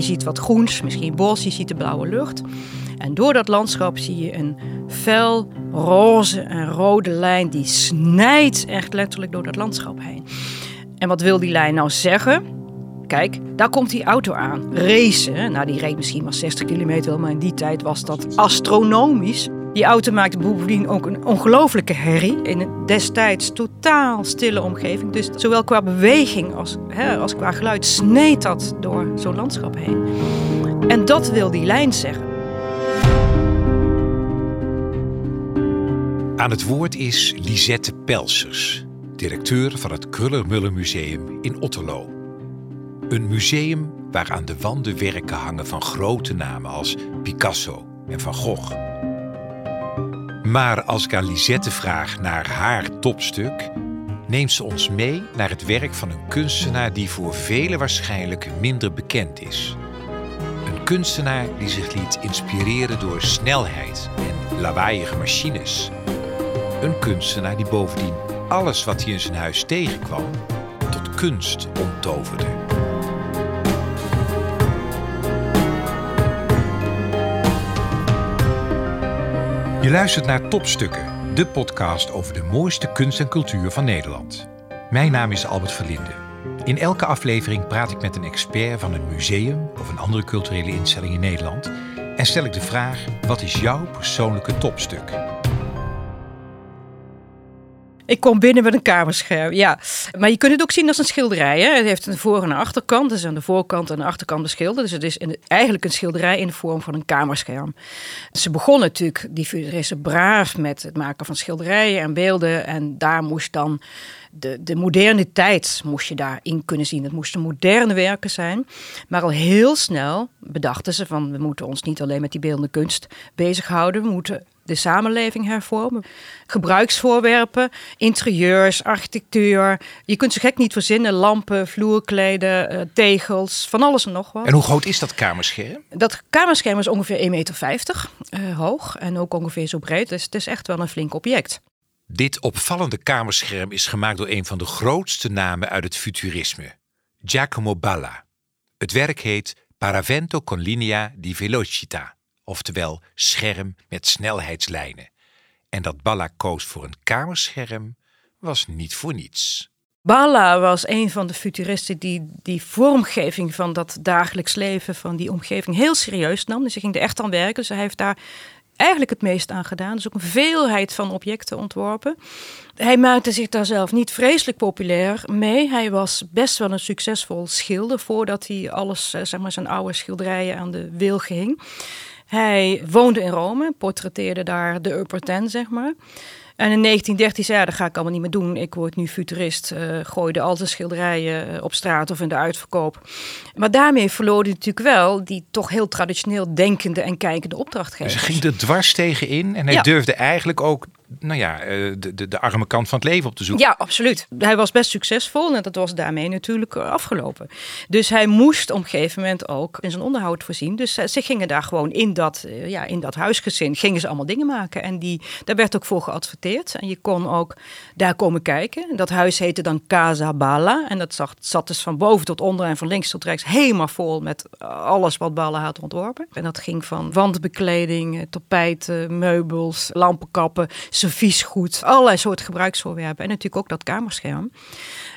Je ziet wat groens, misschien bos, je ziet de blauwe lucht. En door dat landschap zie je een fel roze en rode lijn die snijdt echt letterlijk door dat landschap heen. En wat wil die lijn nou zeggen? Kijk, daar komt die auto aan. Racen, nou die reed misschien maar 60 kilometer, maar in die tijd was dat astronomisch. Die auto maakte bovendien ook een ongelofelijke herrie. In een destijds totaal stille omgeving. Dus zowel qua beweging als, hè, als qua geluid sneed dat door zo'n landschap heen. En dat wil die lijn zeggen. Aan het woord is Lisette Pelsers, directeur van het Krullermuller Museum in Otterlo. Een museum waar aan de wanden werken hangen van grote namen als Picasso en Van Gogh. Maar als ik aan Lisette vraag naar haar topstuk, neemt ze ons mee naar het werk van een kunstenaar die voor velen waarschijnlijk minder bekend is. Een kunstenaar die zich liet inspireren door snelheid en lawaaiige machines. Een kunstenaar die bovendien alles wat hij in zijn huis tegenkwam tot kunst omtoverde. Je luistert naar Topstukken, de podcast over de mooiste kunst en cultuur van Nederland. Mijn naam is Albert Verlinde. In elke aflevering praat ik met een expert van een museum of een andere culturele instelling in Nederland en stel ik de vraag: wat is jouw persoonlijke topstuk? Ik kom binnen met een kamerscherm, ja. Maar je kunt het ook zien als een schilderij. Hè? Het heeft een voor- en een achterkant. Dus aan de voorkant en de achterkant beschilderd. Dus het is eigenlijk een schilderij in de vorm van een kamerscherm. Ze begon natuurlijk, die futuristen, braaf met het maken van schilderijen en beelden. En daar moest dan de, de moderne tijd moest je daarin kunnen zien. Het moesten moderne werken zijn. Maar al heel snel bedachten ze van... we moeten ons niet alleen met die beeldende kunst bezighouden. We moeten de samenleving hervormen. Gebruiksvoorwerpen, interieurs, architectuur. Je kunt ze gek niet verzinnen. Lampen, vloerkleden, uh, tegels, van alles en nog wat. En hoe groot is dat kamerscherm? Dat kamerscherm is ongeveer 1,50 meter uh, hoog en ook ongeveer zo breed. Dus het is echt wel een flink object. Dit opvallende kamerscherm is gemaakt door een van de grootste namen uit het futurisme, Giacomo Balla. Het werk heet Paravento con linea di velocità, oftewel scherm met snelheidslijnen. En dat Balla koos voor een kamerscherm was niet voor niets. Balla was een van de futuristen die die vormgeving van dat dagelijks leven, van die omgeving, heel serieus nam. Dus hij ging er echt aan werken. Dus hij heeft daar eigenlijk het meest aan gedaan. Dus ook een veelheid van objecten ontworpen. Hij maakte zich daar zelf niet vreselijk populair mee. Hij was best wel een succesvol schilder voordat hij alles, eh, zeg maar, zijn oude schilderijen aan de wil ging. Hij woonde in Rome, portretteerde daar de upper ten, zeg maar. En in 1913 zei hij, dat ga ik allemaal niet meer doen. Ik word nu futurist. Uh, gooide al zijn schilderijen eh, op straat of in de uitverkoop. Maar daarmee verloor hij natuurlijk wel die toch heel traditioneel denkende en kijkende opdrachtgever. Dus hij ging er dwars tegen in en hij durfde eigenlijk ook nou ja, eh, de, de, de arme kant van het leven op te zoeken. Ja, absoluut. Hij was best succesvol en dat was daarmee natuurlijk afgelopen. Dus hij moest op een gegeven moment ook in zijn onderhoud voorzien. Dus ze gingen daar gewoon in dat, ja, in dat huisgezin, gingen ze allemaal dingen maken. En die, daar werd ook voor geadverteerd. En je kon ook daar komen kijken. Dat huis heette dan Casa Bala. En dat zat, zat dus van boven tot onder en van links tot rechts helemaal vol met alles wat Bala had ontworpen. En dat ging van wandbekleding, tapijten, meubels, lampenkappen serviesgoed, allerlei soorten gebruiksvoorwerpen. En natuurlijk ook dat kamerscherm.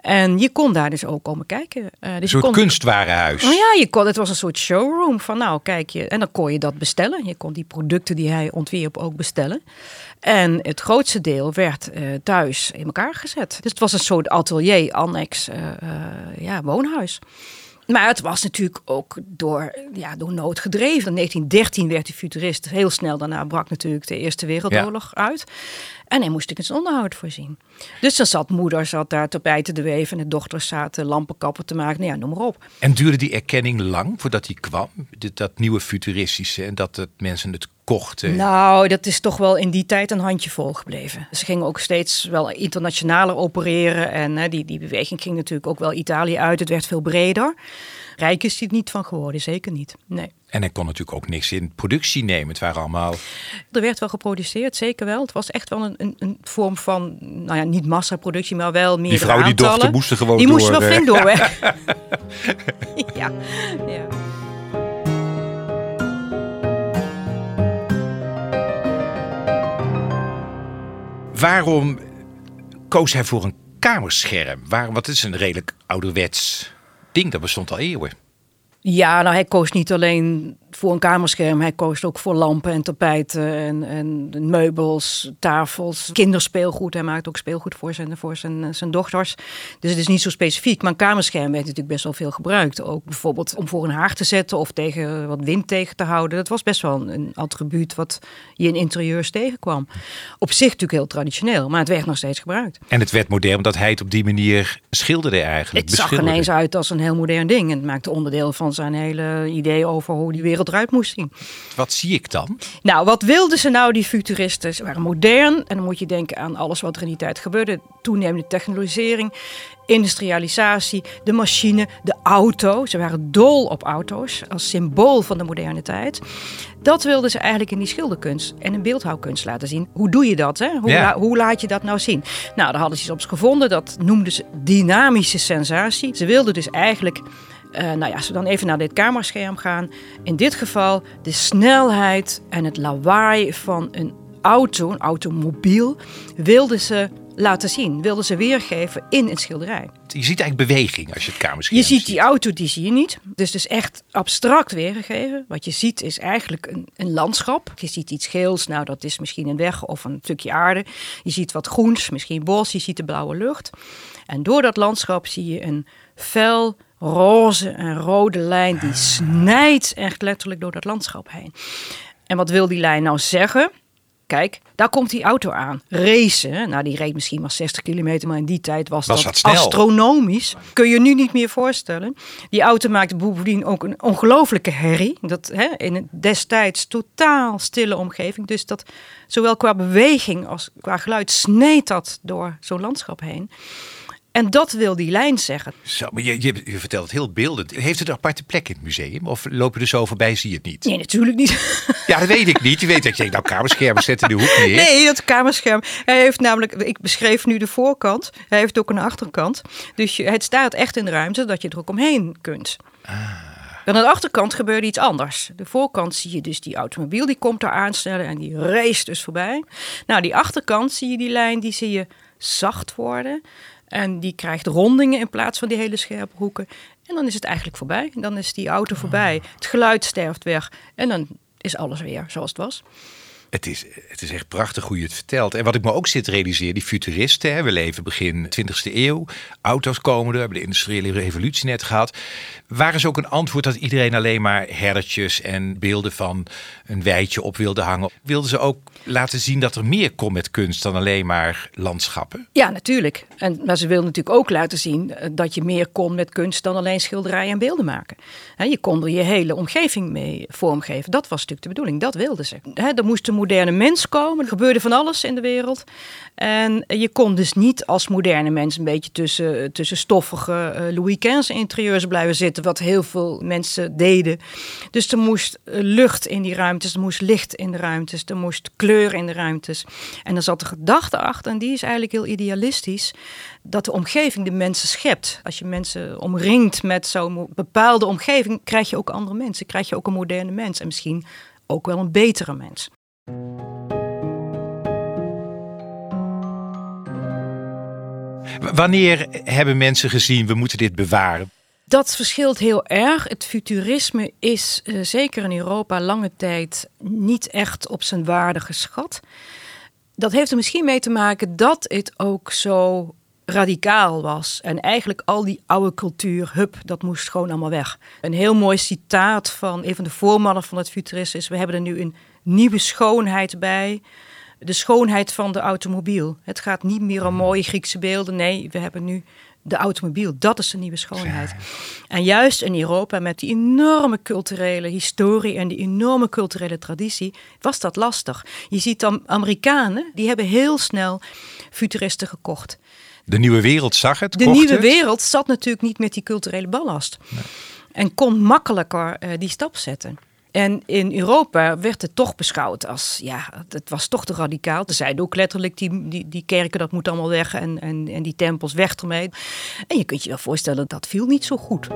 En je kon daar dus ook komen kijken. Uh, dus een soort kon... kunstwarenhuis. Oh ja, je kon, het was een soort showroom van nou kijk je. En dan kon je dat bestellen. Je kon die producten die hij ontwierp ook bestellen. En het grootste deel werd uh, thuis in elkaar gezet. Dus het was een soort atelier, annex, uh, ja, woonhuis. Maar het was natuurlijk ook door, ja, door nood gedreven. In 1913 werd hij futurist. Heel snel daarna brak natuurlijk de Eerste Wereldoorlog ja. uit. En hij moest ik zijn onderhoud voorzien. Dus dan zat moeder zat daar tapijten te weven en de dochters zaten lampenkappen te maken. Nou ja, noem maar op. En duurde die erkenning lang voordat hij kwam? Dat nieuwe futuristische en dat het mensen het kochten? Nou, dat is toch wel in die tijd een handje vol gebleven. Ze gingen ook steeds wel internationaler opereren. En hè, die, die beweging ging natuurlijk ook wel Italië uit. Het werd veel breder rijk is hij niet van geworden, zeker niet. Nee. En hij kon natuurlijk ook niks in productie nemen. Het waren allemaal. Er werd wel geproduceerd, zeker wel. Het was echt wel een, een, een vorm van, nou ja, niet massaproductie, maar wel meer. Die aantallen. die dochter, moesten gewoon. Die moesten nog flink doorwerken. ja. ja. Waarom koos hij voor een kamerscherm? Waarom, wat is een redelijk ouderwets ding, dat bestond al eeuwen. Ja, nou hij koos niet alleen voor een kamerscherm. Hij koos ook voor lampen en tapijten en, en meubels, tafels, kinderspeelgoed. Hij maakt ook speelgoed voor zijn, voor zijn, zijn dochters. Dus het is niet zo specifiek. Maar een kamerscherm werd natuurlijk best wel veel gebruikt. Ook bijvoorbeeld om voor een haard te zetten of tegen wat wind tegen te houden. Dat was best wel een attribuut wat je in interieurs tegenkwam. Op zich natuurlijk heel traditioneel, maar het werd nog steeds gebruikt. En het werd modern omdat hij het op die manier schilderde eigenlijk. Het zag ineens uit als een heel modern ding. En het maakte onderdeel van zijn hele idee over hoe die wereld eruit moest zien. Wat zie ik dan? Nou, wat wilden ze nou, die futuristen? Ze waren modern en dan moet je denken aan alles wat er in die tijd gebeurde. Toenemende technologisering, industrialisatie, de machine, de auto. Ze waren dol op auto's als symbool van de moderne tijd. Dat wilden ze eigenlijk in die schilderkunst en in beeldhouwkunst laten zien. Hoe doe je dat? Hè? Hoe, hoe laat je dat nou zien? Nou, daar hadden ze iets op gevonden. Dat noemden ze dynamische sensatie. Ze wilden dus eigenlijk uh, nou ja, als we dan even naar dit kamerscherm gaan. In dit geval de snelheid en het lawaai van een auto, een automobiel, wilden ze laten zien, wilden ze weergeven in een schilderij. Je ziet eigenlijk beweging als je het kamerscherm Je ziet die auto, die zie je niet. Dus het is echt abstract weergegeven. Wat je ziet is eigenlijk een, een landschap. Je ziet iets geels, nou dat is misschien een weg of een stukje aarde. Je ziet wat groens, misschien bos, je ziet de blauwe lucht. En door dat landschap zie je een fel roze en rode lijn die snijdt echt letterlijk door dat landschap heen. En wat wil die lijn nou zeggen? Kijk, daar komt die auto aan. Racen. Nou, die reed misschien maar 60 kilometer, maar in die tijd was, dat, astronomisch. Kun je nu niet meer voorstellen. Die auto maakte bovendien ook een ongelofelijke herrie. Dat hè, in een destijds totaal stille omgeving. Dus dat zowel qua beweging als qua geluid sneed dat door zo'n landschap heen. En dat wil die lijn zeggen. Zo, maar je, je, je, vertelt het heel beeldend. Heeft het een aparte plek in het museum? Of lopen we er zo voorbij, zie je het niet? Nee, natuurlijk niet. Ja, dat weet ik niet. Je weet dat je nou kamerschermen zet in de hoek neer. Nee, dat kamerscherm. Hij heeft namelijk, ik beschreef nu de voorkant. Hij heeft ook een achterkant. Dus je, het staat echt in de ruimte dat je er ook omheen kunt. Ah. aan de achterkant gebeurde iets anders. De voorkant zie je dus die automobiel, die komt daar aanstellen en die race dus voorbij. Nou, die achterkant zie je die lijn, die zie je zacht worden. En die krijgt rondingen in plaats van die hele scherpe hoeken. En dan is het eigenlijk voorbij. Dan is die auto voorbij. Het geluid sterft weg. En dan is alles weer zoals het was. Het is, het is echt prachtig hoe je het vertelt. En wat ik me ook zit te realiseren, die futuristen, hè, we leven begin 20e eeuw, auto's komen er, hebben de industriële revolutie net gehad. Waren ze ook een antwoord dat iedereen alleen maar herdertjes en beelden van een weidje op wilde hangen? Wilden ze ook laten zien dat er meer kon met kunst dan alleen maar landschappen? Ja, natuurlijk. En, maar ze wilden natuurlijk ook laten zien eh, dat je meer kon met kunst dan alleen schilderijen en beelden maken. je kon er je hele omgeving mee vormgeven. Dat was natuurlijk de bedoeling. Dat wilden ze. er moest een moderne mens komen. Er gebeurde van alles in de wereld. En je kon dus niet als moderne mens een beetje tussen, tussen stoffige uh, Louis XV interieurs blijven zitten, wat heel veel mensen deden. Dus er moest eh, lucht in die ruimtes, er moest licht in de ruimtes, er moest kleur in de ruimtes. En er zat de gedachte achter, en die is eigenlijk heel idealistisch, dat de omgeving de mensen schept. Als je mensen omringt met zo'n bepaalde omgeving, krijg je ook andere mensen, krijg je ook een moderne mens en misschien ook wel een betere mens. Wanneer hebben mensen gezien, we moeten dit bewaren? Dat verschilt heel erg. Het futurisme is uh, zeker in Europa lange tijd niet echt op zijn waarde geschat. Dat heeft er misschien mee te maken dat het ook zo radicaal was. En eigenlijk al die oude cultuur, hup, dat moest gewoon allemaal weg. Een heel mooi citaat van een van de voormannen van het futurisme is... we hebben er nu een nieuwe schoonheid bij de schoonheid van de automobiel. Het gaat niet meer om mooie Griekse beelden. Nee, we hebben nu de automobiel. Dat is de nieuwe schoonheid. En juist in Europa, met die enorme culturele historie en die enorme culturele traditie, was dat lastig. Je ziet dan Amerikanen, die hebben heel snel futuristen gekocht. De nieuwe wereld zag het. De nieuwe wereld zat natuurlijk niet met die culturele ballast. Nee. En kon makkelijker uh, die stap zetten. En in Europa werd het toch beschouwd als, ja, het was toch te radicaal. Ze zeiden ook letterlijk, die, die, die kerken, dat moet allemaal weg en, en, en die tempels weg ermee. En je kunt je wel voorstellen, dat viel niet zo goed.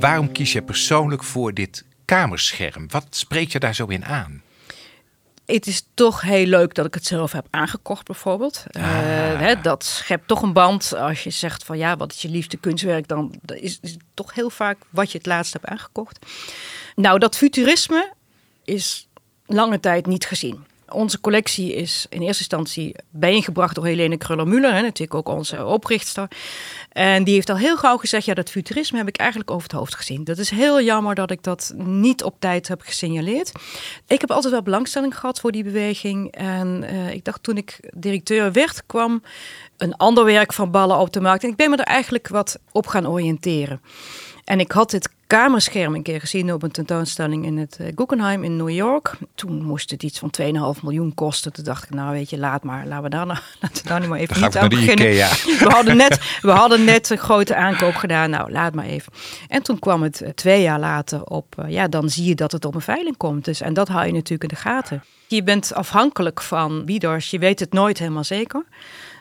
Waarom kies je persoonlijk voor dit kamerscherm. Wat spreekt je daar zo in aan? Het is toch heel leuk dat ik het zelf heb aangekocht, bijvoorbeeld. Ah. Eh, hè, dat schept toch een band. Als je zegt van ja, wat is je liefste kunstwerk, dan is, is het toch heel vaak wat je het laatst hebt aangekocht. Nou, dat futurisme is lange tijd niet gezien. Onze collectie is in eerste instantie bijeengebracht door Helene Kruller-Müller, natuurlijk ook onze oprichter. En die heeft al heel gauw gezegd, ja, dat futurisme heb ik eigenlijk over het hoofd gezien. Dat is heel jammer dat ik dat niet op tijd heb gesignaleerd. Ik heb altijd wel belangstelling gehad voor die beweging. En uh, ik dacht toen ik directeur werd, kwam een ander werk van ballen op de markt. En ik ben me er eigenlijk wat op gaan oriënteren. En ik had dit kamerscherm een keer gezien op een tentoonstelling in het uh, Guggenheim in New York. Toen moest het iets van 2,5 miljoen kosten. Toen dacht ik, nou weet je, laat maar. Laten we daar nou, laten we daar nu maar even niet aan beginnen. Ikea. We hadden, net, we hadden net een grote aankoop gedaan. Nou, laat maar even. En toen kwam het uh, twee jaar later op. Uh, ja, dan zie je dat het op een veiling komt. Dus, en dat hou je natuurlijk in de gaten. Je bent afhankelijk van bieders. Je weet het nooit helemaal zeker.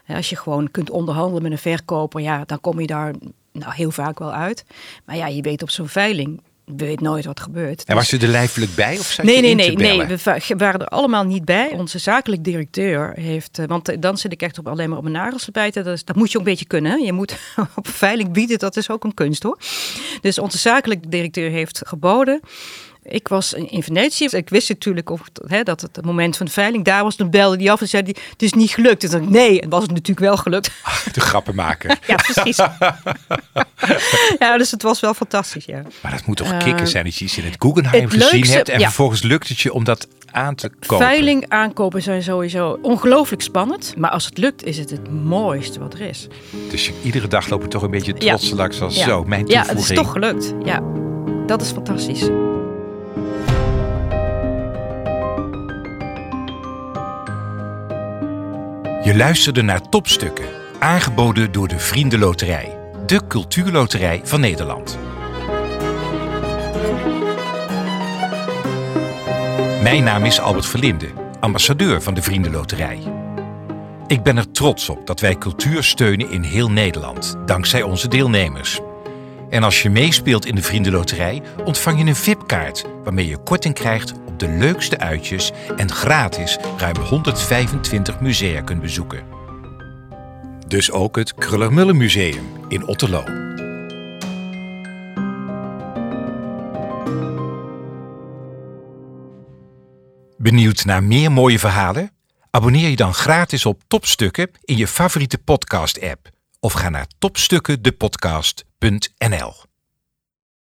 Als je gewoon kunt onderhandelen met een verkoper, ja, dan kom je daar nou, heel vaak wel uit. Maar ja, je weet op zo'n veiling, je weet nooit wat gebeurt. En was je er lijfelijk bij of zat nee, je nee, nee, nee, we waren er allemaal niet bij. Onze zakelijk directeur heeft, want dan zit ik echt op alleen maar op mijn nagels te bijten. Dat, is, dat moet je ook een beetje kunnen. Je moet op veiling bieden, dat is ook een kunst hoor. Dus onze zakelijk directeur heeft geboden. Ik was in Venetië. Ik wist natuurlijk of, hè, dat het, het moment van de veiling daar was. Toen belde die af en zei die, het is niet gelukt. Ik, nee, het was het natuurlijk wel gelukt. De grappen maken. ja, precies. ja, dus het was wel fantastisch, ja. Maar dat moet toch uh, kicken zijn dat je iets in het Guggenheim gezien leukste, hebt. En ja. vervolgens lukt het je om dat aan te kopen. Veiling aankopen zijn sowieso ongelooflijk spannend. Maar als het lukt, is het het mooiste wat er is. Dus je, iedere dag loop je toch een beetje trots ja. langs als ja. zo, mijn toevoeging. Ja, het is toch gelukt. Ja, dat is fantastisch. Je luisterde naar Topstukken, aangeboden door de Vriendenloterij, de cultuurloterij van Nederland. Mijn naam is Albert Verlinde, ambassadeur van de Vriendenloterij. Ik ben er trots op dat wij cultuur steunen in heel Nederland, dankzij onze deelnemers. En als je meespeelt in de Vriendenloterij, ontvang je een VIP-kaart waarmee je korting krijgt de leukste uitjes en gratis ruim 125 musea kunt bezoeken. Dus ook het Krullermullen Museum in Otterlo. Benieuwd naar meer mooie verhalen? Abonneer je dan gratis op Topstukken in je favoriete podcast-app of ga naar topstukkendepodcast.nl.